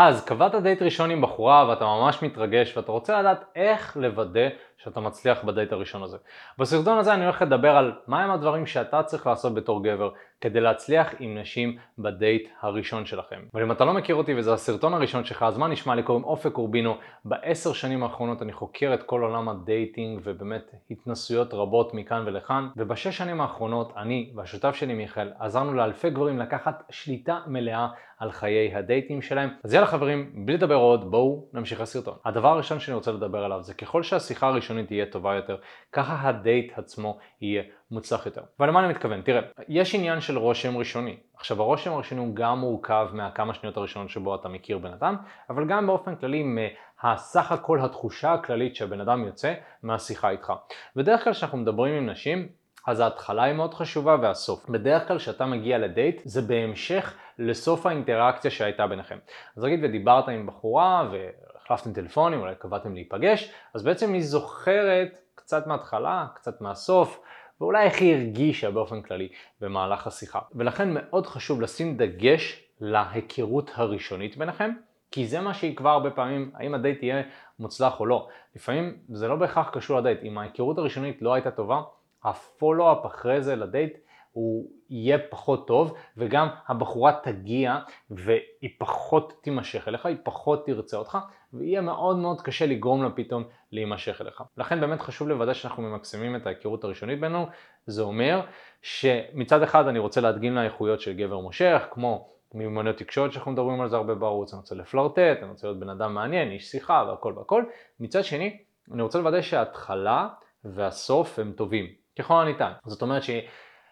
אז קבעת דייט ראשון עם בחורה ואתה ממש מתרגש ואתה רוצה לדעת איך לוודא שאתה מצליח בדייט הראשון הזה. בסרטון הזה אני הולך לדבר על מהם הדברים שאתה צריך לעשות בתור גבר כדי להצליח עם נשים בדייט הראשון שלכם. ואם אתה לא מכיר אותי וזה הסרטון הראשון שלך, אז מה נשמע? לי קוראים אופק אורבינו. בעשר שנים האחרונות אני חוקר את כל עולם ה dating ובאמת התנסויות רבות מכאן ולכאן. ובשש שנים האחרונות אני והשותף שלי מיכאל עזרנו לאלפי גברים לקחת שליטה מלאה על חיי הדייטים שלהם. אז יאללה חברים, בלי לדבר עוד, בואו נמשיך לסרטון. הדבר הראשון שאני רוצה לדבר עליו זה ככל שהשיחה הראשונית תהיה טובה יותר, ככה הדייט עצמו יהיה מוצלח יותר. ולמה אני מתכוון? תראה, יש עניין של רושם ראשוני. עכשיו הרושם הראשוני הוא גם מורכב מהכמה שניות הראשונות שבו אתה מכיר בן אדם, אבל גם באופן כללי מהסך הכל התחושה הכללית שהבן אדם יוצא מהשיחה איתך. בדרך כלל כשאנחנו מדברים עם נשים, אז ההתחלה היא מאוד חשובה והסוף. בדרך כלל כשאתה מגיע לדייט זה בהמשך לסוף האינטראקציה שהייתה ביניכם. אז נגיד ודיברת עם בחורה והחלפתם טלפונים, אולי קבעתם להיפגש, אז בעצם היא זוכרת קצת מההתחלה, קצת מהסוף, ואולי איך היא הרגישה באופן כללי במהלך השיחה. ולכן מאוד חשוב לשים דגש להיכרות הראשונית ביניכם, כי זה מה שיקבע הרבה פעמים האם הדייט יהיה מוצלח או לא. לפעמים זה לא בהכרח קשור לדייט, אם ההיכרות הראשונית לא הייתה טובה, הפולו-אפ אחרי זה לדייט הוא יהיה פחות טוב וגם הבחורה תגיע והיא פחות תימשך אליך, היא פחות תרצה אותך ויהיה מאוד מאוד קשה לגרום לה פתאום להימשך אליך. לכן באמת חשוב לוודא שאנחנו ממקסמים את ההיכרות הראשונית בינינו, זה אומר שמצד אחד אני רוצה להדגים לה איכויות של גבר מושך כמו מיומנויות תקשורת שאנחנו מדברים על זה הרבה בערוץ, אני רוצה לפלרטט, אני רוצה להיות בן אדם מעניין, איש שיחה והכל והכל. מצד שני, אני רוצה לוודא שההתחלה והסוף הם טובים. ככל הניתן. זאת אומרת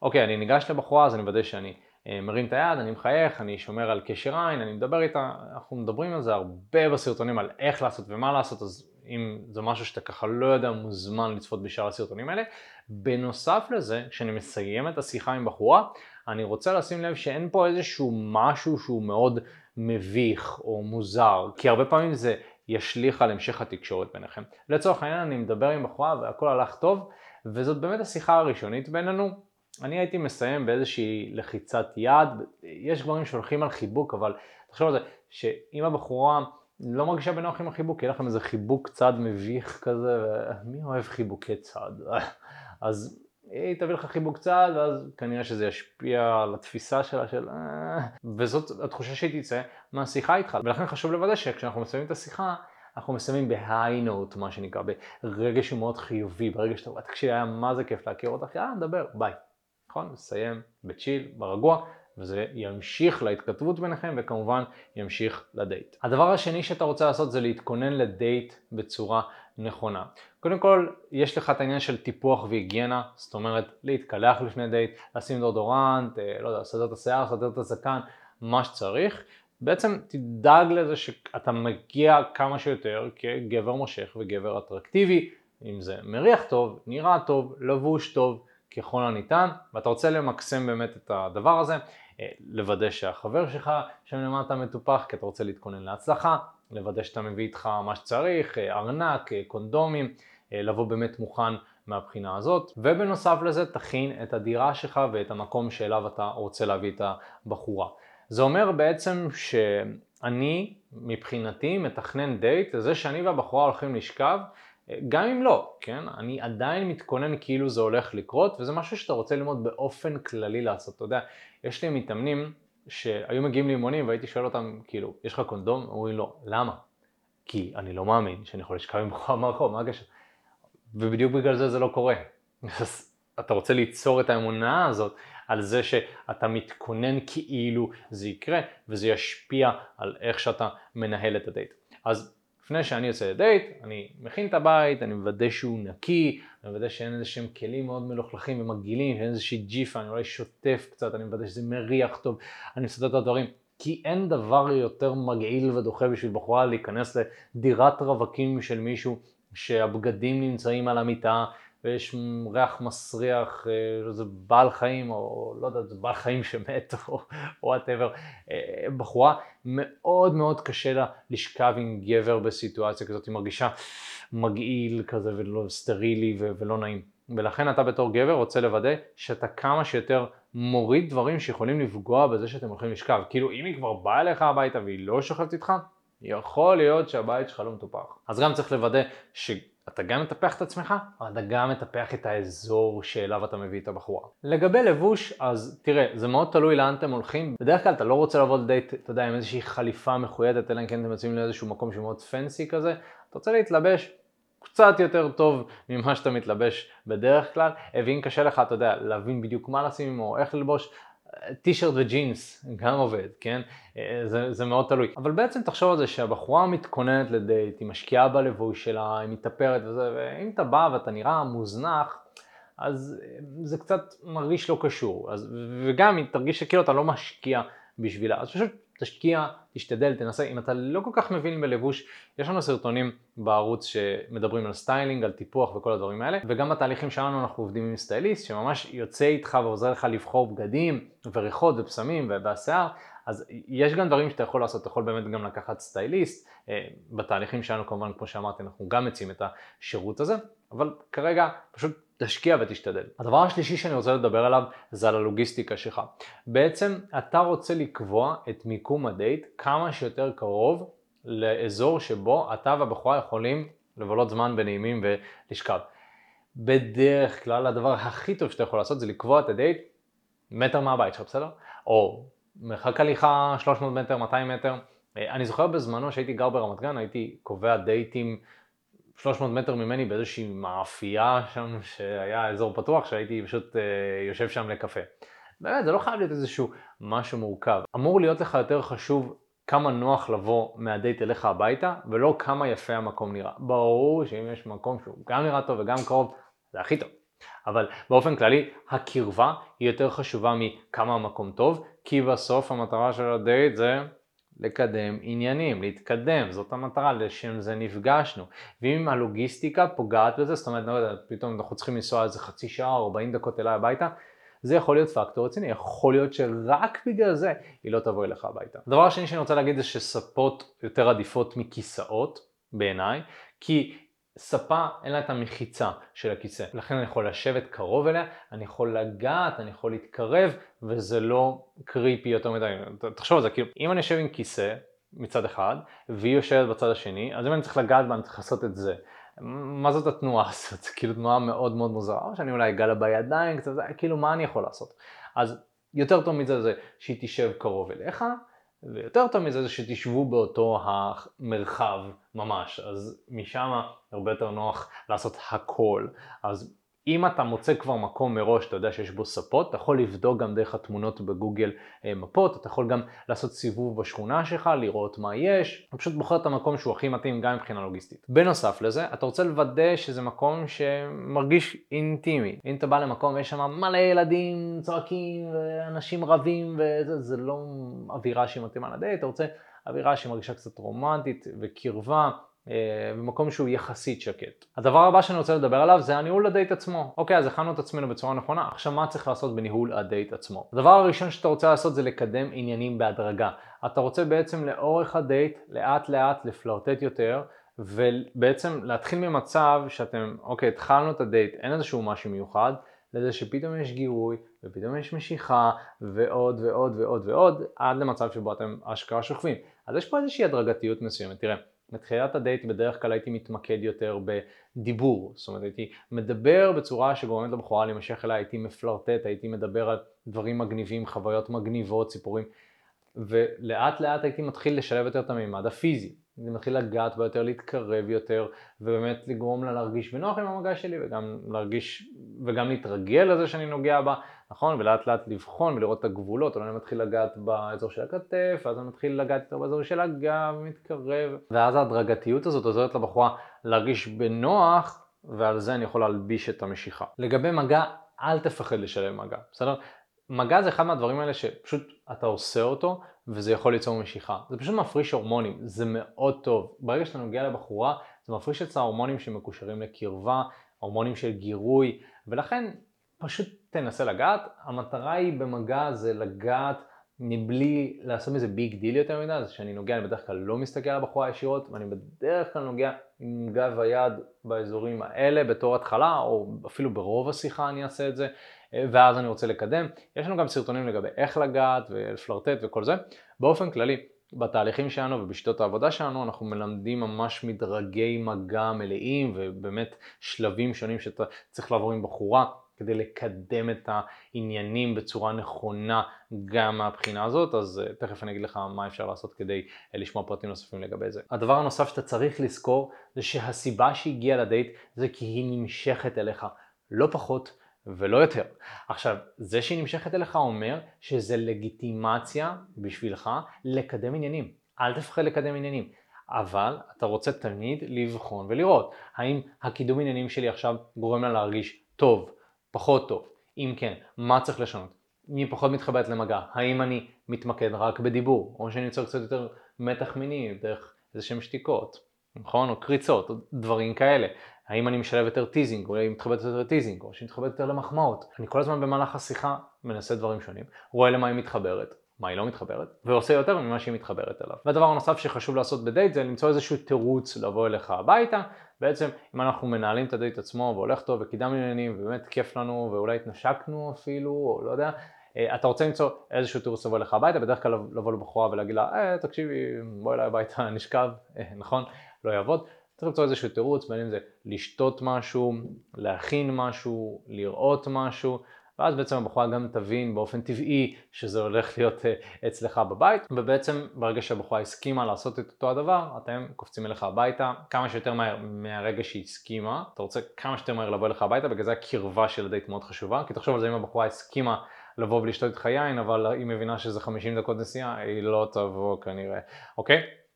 שאוקיי, אני ניגש לבחורה אז אני מוודא שאני אה, מרים את היד, אני מחייך, אני שומר על קשר עין, אני מדבר איתה, אנחנו מדברים על זה הרבה בסרטונים על איך לעשות ומה לעשות, אז אם זה משהו שאתה ככה לא יודע, מוזמן לצפות בשאר הסרטונים האלה. בנוסף לזה, כשאני מסיים את השיחה עם בחורה, אני רוצה לשים לב שאין פה איזשהו משהו שהוא מאוד מביך או מוזר, כי הרבה פעמים זה ישליך על המשך התקשורת ביניכם. לצורך העניין אני מדבר עם בחורה והכל הלך טוב, וזאת באמת השיחה הראשונית בינינו. אני הייתי מסיים באיזושהי לחיצת יד, יש גברים שהולכים על חיבוק, אבל תחשוב על זה, שאם הבחורה לא מרגישה בנוח עם החיבוק, יהיה לכם איזה חיבוק צד מביך כזה, ומי אוהב חיבוקי צד? אז היא תביא לך חיבוק צד, ואז כנראה שזה ישפיע על התפיסה שלה של... אה", וזאת התחושה שהיא תצא מהשיחה איתך. ולכן חשוב לוודא שכשאנחנו מסיימים את השיחה, אנחנו מסיימים ב high note, מה שנקרא, ברגע שהוא מאוד חיובי, ברגע שאתה רואה, תקשיב, היה מה זה כיף להכיר אותך, יאללה, נדבר, ביי. נכון? נסיים ב chill, ברגוע, וזה ימשיך להתכתבות ביניכם וכמובן ימשיך לדייט. הדבר השני שאתה רוצה לעשות זה להתכונן לדייט בצורה נכונה. קודם כל, יש לך את העניין של טיפוח והיגיינה, זאת אומרת להתקלח לפני דייט, לשים דאודורנט, אה, לא יודע, לסדר את השיער, לסדר את הזקן, מה שצריך. בעצם תדאג לזה שאתה מגיע כמה שיותר כגבר מושך וגבר אטרקטיבי, אם זה מריח טוב, נראה טוב, לבוש טוב, ככל הניתן, ואתה רוצה למקסם באמת את הדבר הזה, אה, לוודא שהחבר שלך שם למטה מטופח, כי אתה רוצה להתכונן להצלחה, לוודא שאתה מביא איתך מה שצריך, אה, ארנק, אה, קונדומים, לבוא באמת מוכן מהבחינה הזאת, ובנוסף לזה תכין את הדירה שלך ואת המקום שאליו אתה רוצה להביא את הבחורה. זה אומר בעצם שאני מבחינתי מתכנן דייט, זה שאני והבחורה הולכים לשכב, גם אם לא, כן? אני עדיין מתכונן כאילו זה הולך לקרות, וזה משהו שאתה רוצה ללמוד באופן כללי לעשות. אתה יודע, יש לי מתאמנים שהיו מגיעים לאימונים והייתי שואל אותם, כאילו, יש לך קונדום? אומרים לא, למה? כי אני לא מאמין שאני יכול לשכב עם בחורה מהרחוב, מה הקשר? ובדיוק בגלל זה זה לא קורה. אז אתה רוצה ליצור את האמונה הזאת על זה שאתה מתכונן כאילו זה יקרה וזה ישפיע על איך שאתה מנהל את הדייט. אז לפני שאני יוצא לדייט, אני מכין את הבית, אני מוודא שהוא נקי, אני מוודא שאין איזה שהם כלים מאוד מלוכלכים ומגעילים, שאין איזושהי ג'יפה, אני אולי שוטף קצת, אני מוודא שזה מריח טוב, אני מסדר את הדברים. כי אין דבר יותר מגעיל ודוחה בשביל בחורה להיכנס לדירת רווקים של מישהו שהבגדים נמצאים על המיטה, ויש ריח מסריח, אה, זה בעל חיים, או לא יודע, זה בעל חיים שמת, או whatever. אה, בחורה, מאוד מאוד קשה לה לשכב עם גבר בסיטואציה כזאת, היא מרגישה מגעיל כזה ולא סטרילי ולא נעים. ולכן אתה בתור גבר רוצה לוודא שאתה כמה שיותר מוריד דברים שיכולים לפגוע בזה שאתם הולכים לשכב. כאילו אם היא כבר באה אליך הביתה והיא לא שוכבת איתך, יכול להיות שהבית שלך לא מטופח. אז גם צריך לוודא שאתה גם מטפח את עצמך, אבל אתה גם מטפח את האזור שאליו אתה מביא את הבחורה. לגבי לבוש, אז תראה, זה מאוד תלוי לאן אתם הולכים. בדרך כלל אתה לא רוצה לבוא לדייט, אתה יודע, עם איזושהי חליפה מחוידת, אלא אם כן אתם יוצאים לאיזשהו מקום שהוא מאוד פנסי כזה. אתה רוצה להתלבש קצת יותר טוב ממה שאתה מתלבש בדרך כלל, ואם קשה לך, אתה יודע, להבין בדיוק מה לשים או איך ללבוש, טישרט וג'ינס גם עובד, כן? זה, זה מאוד תלוי. אבל בעצם תחשוב על זה שהבחורה מתכוננת לדייט, היא משקיעה בלבוש שלה, היא מתאפרת וזה, ואם אתה בא ואתה נראה מוזנח, אז זה קצת מרגיש לא קשור. אז, וגם אם תרגיש שכאילו אתה לא משקיע בשבילה, אז פשוט תשקיע, תשתדל, תנסה, אם אתה לא כל כך מבין בלבוש, יש לנו סרטונים בערוץ שמדברים על סטיילינג, על טיפוח וכל הדברים האלה, וגם בתהליכים שלנו אנחנו עובדים עם סטייליסט שממש יוצא איתך ועוזר לך לבחור בגדים וריחות ופסמים והשיער, אז יש גם דברים שאתה יכול לעשות, אתה יכול באמת גם לקחת סטייליסט, אה, בתהליכים שלנו כמובן כמו שאמרתי אנחנו גם מציעים את השירות הזה, אבל כרגע פשוט תשקיע ותשתדל. הדבר השלישי שאני רוצה לדבר עליו זה על הלוגיסטיקה שלך. בעצם אתה רוצה לקבוע את מיקום הדייט כמה שיותר קרוב לאזור שבו אתה והבחורה יכולים לבלות זמן בנעימים ולשכב. בדרך כלל הדבר הכי טוב שאתה יכול לעשות זה לקבוע את הדייט מטר מהבית שלך, בסדר? או מרחק הליכה 300 מטר, 200 מטר. אני זוכר בזמנו שהייתי גר ברמת גן, הייתי קובע דייטים 300 מטר ממני באיזושהי מאפייה שם שהיה אזור פתוח שהייתי פשוט אה, יושב שם לקפה. באמת זה לא חייב להיות איזשהו משהו מורכב. אמור להיות לך יותר חשוב כמה נוח לבוא מהדייט אליך הביתה ולא כמה יפה המקום נראה. ברור שאם יש מקום שהוא גם נראה טוב וגם קרוב זה הכי טוב. אבל באופן כללי הקרבה היא יותר חשובה מכמה המקום טוב כי בסוף המטרה של הדייט זה לקדם עניינים, להתקדם, זאת המטרה, לשם זה נפגשנו. ואם הלוגיסטיקה פוגעת בזה, זאת אומרת, לא יודע, פתאום אנחנו צריכים לנסוע איזה חצי שעה או 40 דקות אליי הביתה, זה יכול להיות פקטור רציני, יכול להיות שרק בגלל זה היא לא תבוא אליך הביתה. הדבר השני שאני רוצה להגיד זה שספות יותר עדיפות מכיסאות בעיניי, כי ספה אין לה את המחיצה של הכיסא, לכן אני יכול לשבת קרוב אליה, אני יכול לגעת, אני יכול להתקרב, וזה לא קריפי יותר מדי. תחשוב על זה, כאילו, אם אני יושב עם כיסא מצד אחד, והיא יושבת בצד השני, אז אם אני צריך לגעת בה, אני צריך לעשות את זה. מה זאת התנועה הזאת? זה כאילו תנועה מאוד מאוד מוזרה, או שאני אולי אגע לה בידיים קצת, כאילו מה אני יכול לעשות? אז יותר טוב מזה זה שהיא תשב קרוב אליך, ויותר טוב מזה זה שתשבו באותו המרחב ממש, אז משם הרבה יותר נוח לעשות הכל. אז אם אתה מוצא כבר מקום מראש, אתה יודע שיש בו ספות, אתה יכול לבדוק גם דרך התמונות בגוגל אה, מפות, אתה יכול גם לעשות סיבוב בשכונה שלך, לראות מה יש, אתה פשוט בוחר את המקום שהוא הכי מתאים גם מבחינה לוגיסטית. בנוסף לזה, אתה רוצה לוודא שזה מקום שמרגיש אינטימי. אם אתה בא למקום ויש שם מלא ילדים צועקים ואנשים רבים וזה, זה לא אווירה שהיא מתאימה לדייט, אתה רוצה אווירה שמרגישה קצת רומנטית וקרבה. אה, במקום שהוא יחסית שקט. הדבר הבא שאני רוצה לדבר עליו זה הניהול הדייט עצמו. אוקיי, אז הכנו את עצמנו בצורה נכונה, עכשיו מה צריך לעשות בניהול הדייט עצמו? הדבר הראשון שאתה רוצה לעשות זה לקדם עניינים בהדרגה. אתה רוצה בעצם לאורך הדייט לאט לאט לפלרטט יותר ובעצם להתחיל ממצב שאתם, אוקיי, התחלנו את הדייט, אין איזשהו משהו מיוחד, לזה שפתאום יש גירוי ופתאום יש משיכה ועוד ועוד ועוד ועוד עד למצב שבו אתם אשכרה שוכבים. אז יש פה איזושהי הדרגתיות מסוימת. תראה, בתחילת הדייט בדרך כלל הייתי מתמקד יותר בדיבור, זאת אומרת הייתי מדבר בצורה שגורמת לבחורה להימשך אליי, הייתי מפלרטט, הייתי מדבר על דברים מגניבים, חוויות מגניבות, סיפורים, ולאט לאט הייתי מתחיל לשלב יותר את המימד הפיזי, אני מתחיל לגעת בה יותר, להתקרב יותר, ובאמת לגרום לה להרגיש בנוח עם המגע שלי, וגם להרגיש, וגם להתרגל לזה שאני נוגע בה, נכון? ולאט לאט לבחון ולראות את הגבולות, אולי אני מתחיל לגעת באזור של הכתף, ואז אני מתחיל לגעת יותר באזור של הגב, מתקרב, ואז ההדרגתיות הזאת עוזרת לבחורה להרגיש בנוח, ועל זה אני יכול להלביש את המשיכה. לגבי מגע, אל תפחד לשלם מגע, בסדר? מגע זה אחד מהדברים האלה שפשוט אתה עושה אותו וזה יכול ליצור משיכה. זה פשוט מפריש הורמונים, זה מאוד טוב. ברגע שאתה נוגע לבחורה, זה מפריש את ההורמונים שמקושרים לקרבה, הורמונים של גירוי, ולכן פשוט תנסה לגעת. המטרה היא במגע זה לגעת מבלי לעשות מזה big deal יותר מדי, זה שאני נוגע, אני בדרך כלל לא מסתכל על הבחורה ישירות, ואני בדרך כלל נוגע עם גב היד באזורים האלה בתור התחלה, או אפילו ברוב השיחה אני אעשה את זה, ואז אני רוצה לקדם. יש לנו גם סרטונים לגבי איך לגעת ולפלרטט וכל זה. באופן כללי, בתהליכים שלנו ובשיטות העבודה שלנו אנחנו מלמדים ממש מדרגי מגע מלאים ובאמת שלבים שונים שאתה צריך לעבור עם בחורה כדי לקדם את העניינים בצורה נכונה גם מהבחינה הזאת, אז אה, תכף אני אגיד לך מה אפשר לעשות כדי אה, לשמוע פרטים נוספים לגבי זה. הדבר הנוסף שאתה צריך לזכור זה שהסיבה שהגיעה לדייט זה כי היא נמשכת אליך, לא פחות ולא יותר. עכשיו, זה שהיא נמשכת אליך אומר שזה לגיטימציה בשבילך לקדם עניינים. אל תפחד לקדם עניינים. אבל אתה רוצה תמיד לבחון ולראות האם הקידום עניינים שלי עכשיו גורם לה להרגיש טוב, פחות טוב, אם כן, מה צריך לשנות? היא פחות מתחברת למגע, האם אני מתמקד רק בדיבור, או שאני יוצר קצת יותר מתח מיני דרך איזה שהם שתיקות, נכון? או קריצות, או דברים כאלה. האם אני משלב יותר teasing, או אני מתחבר יותר teasing, או שאני מתחבר יותר למחמאות. אני כל הזמן במהלך השיחה מנסה דברים שונים, רואה למה היא מתחברת, מה היא לא מתחברת, ועושה יותר ממה שהיא מתחברת אליו. והדבר הנוסף שחשוב לעשות בדייט זה למצוא איזשהו תירוץ לבוא אליך הביתה. בעצם אם אנחנו מנהלים את הדייט עצמו והולך טוב וקידמנו עניינים ובאמת כיף לנו ואולי התנשקנו אפילו, או לא יודע, אה, אתה רוצה למצוא איזשהו תירוץ לבוא אליך הביתה, בדרך כלל לבוא לבחורה ולהגיד לה, אה, תקשיבי, בואי אליי הביתה, נשכב, אה, נכון? לא יעבוד. צריך למצוא איזשהו תירוץ, בין אם זה לשתות משהו, להכין משהו, לראות משהו, ואז בעצם הבחורה גם תבין באופן טבעי שזה הולך להיות אה, אצלך בבית, ובעצם ברגע שהבחורה הסכימה לעשות את אותו הדבר, אתם קופצים אליך הביתה כמה שיותר מהר מהרגע שהיא הסכימה, אתה רוצה כמה שיותר מהר לבוא אליך הביתה, בגלל זה הקרבה של הדייט מאוד חשובה, כי תחשוב על זה אם הבחורה הסכימה לבוא ולשתות איתך יין, אבל היא מבינה שזה 50 דקות נסיעה, היא לא תבוא כנראה, אוקיי?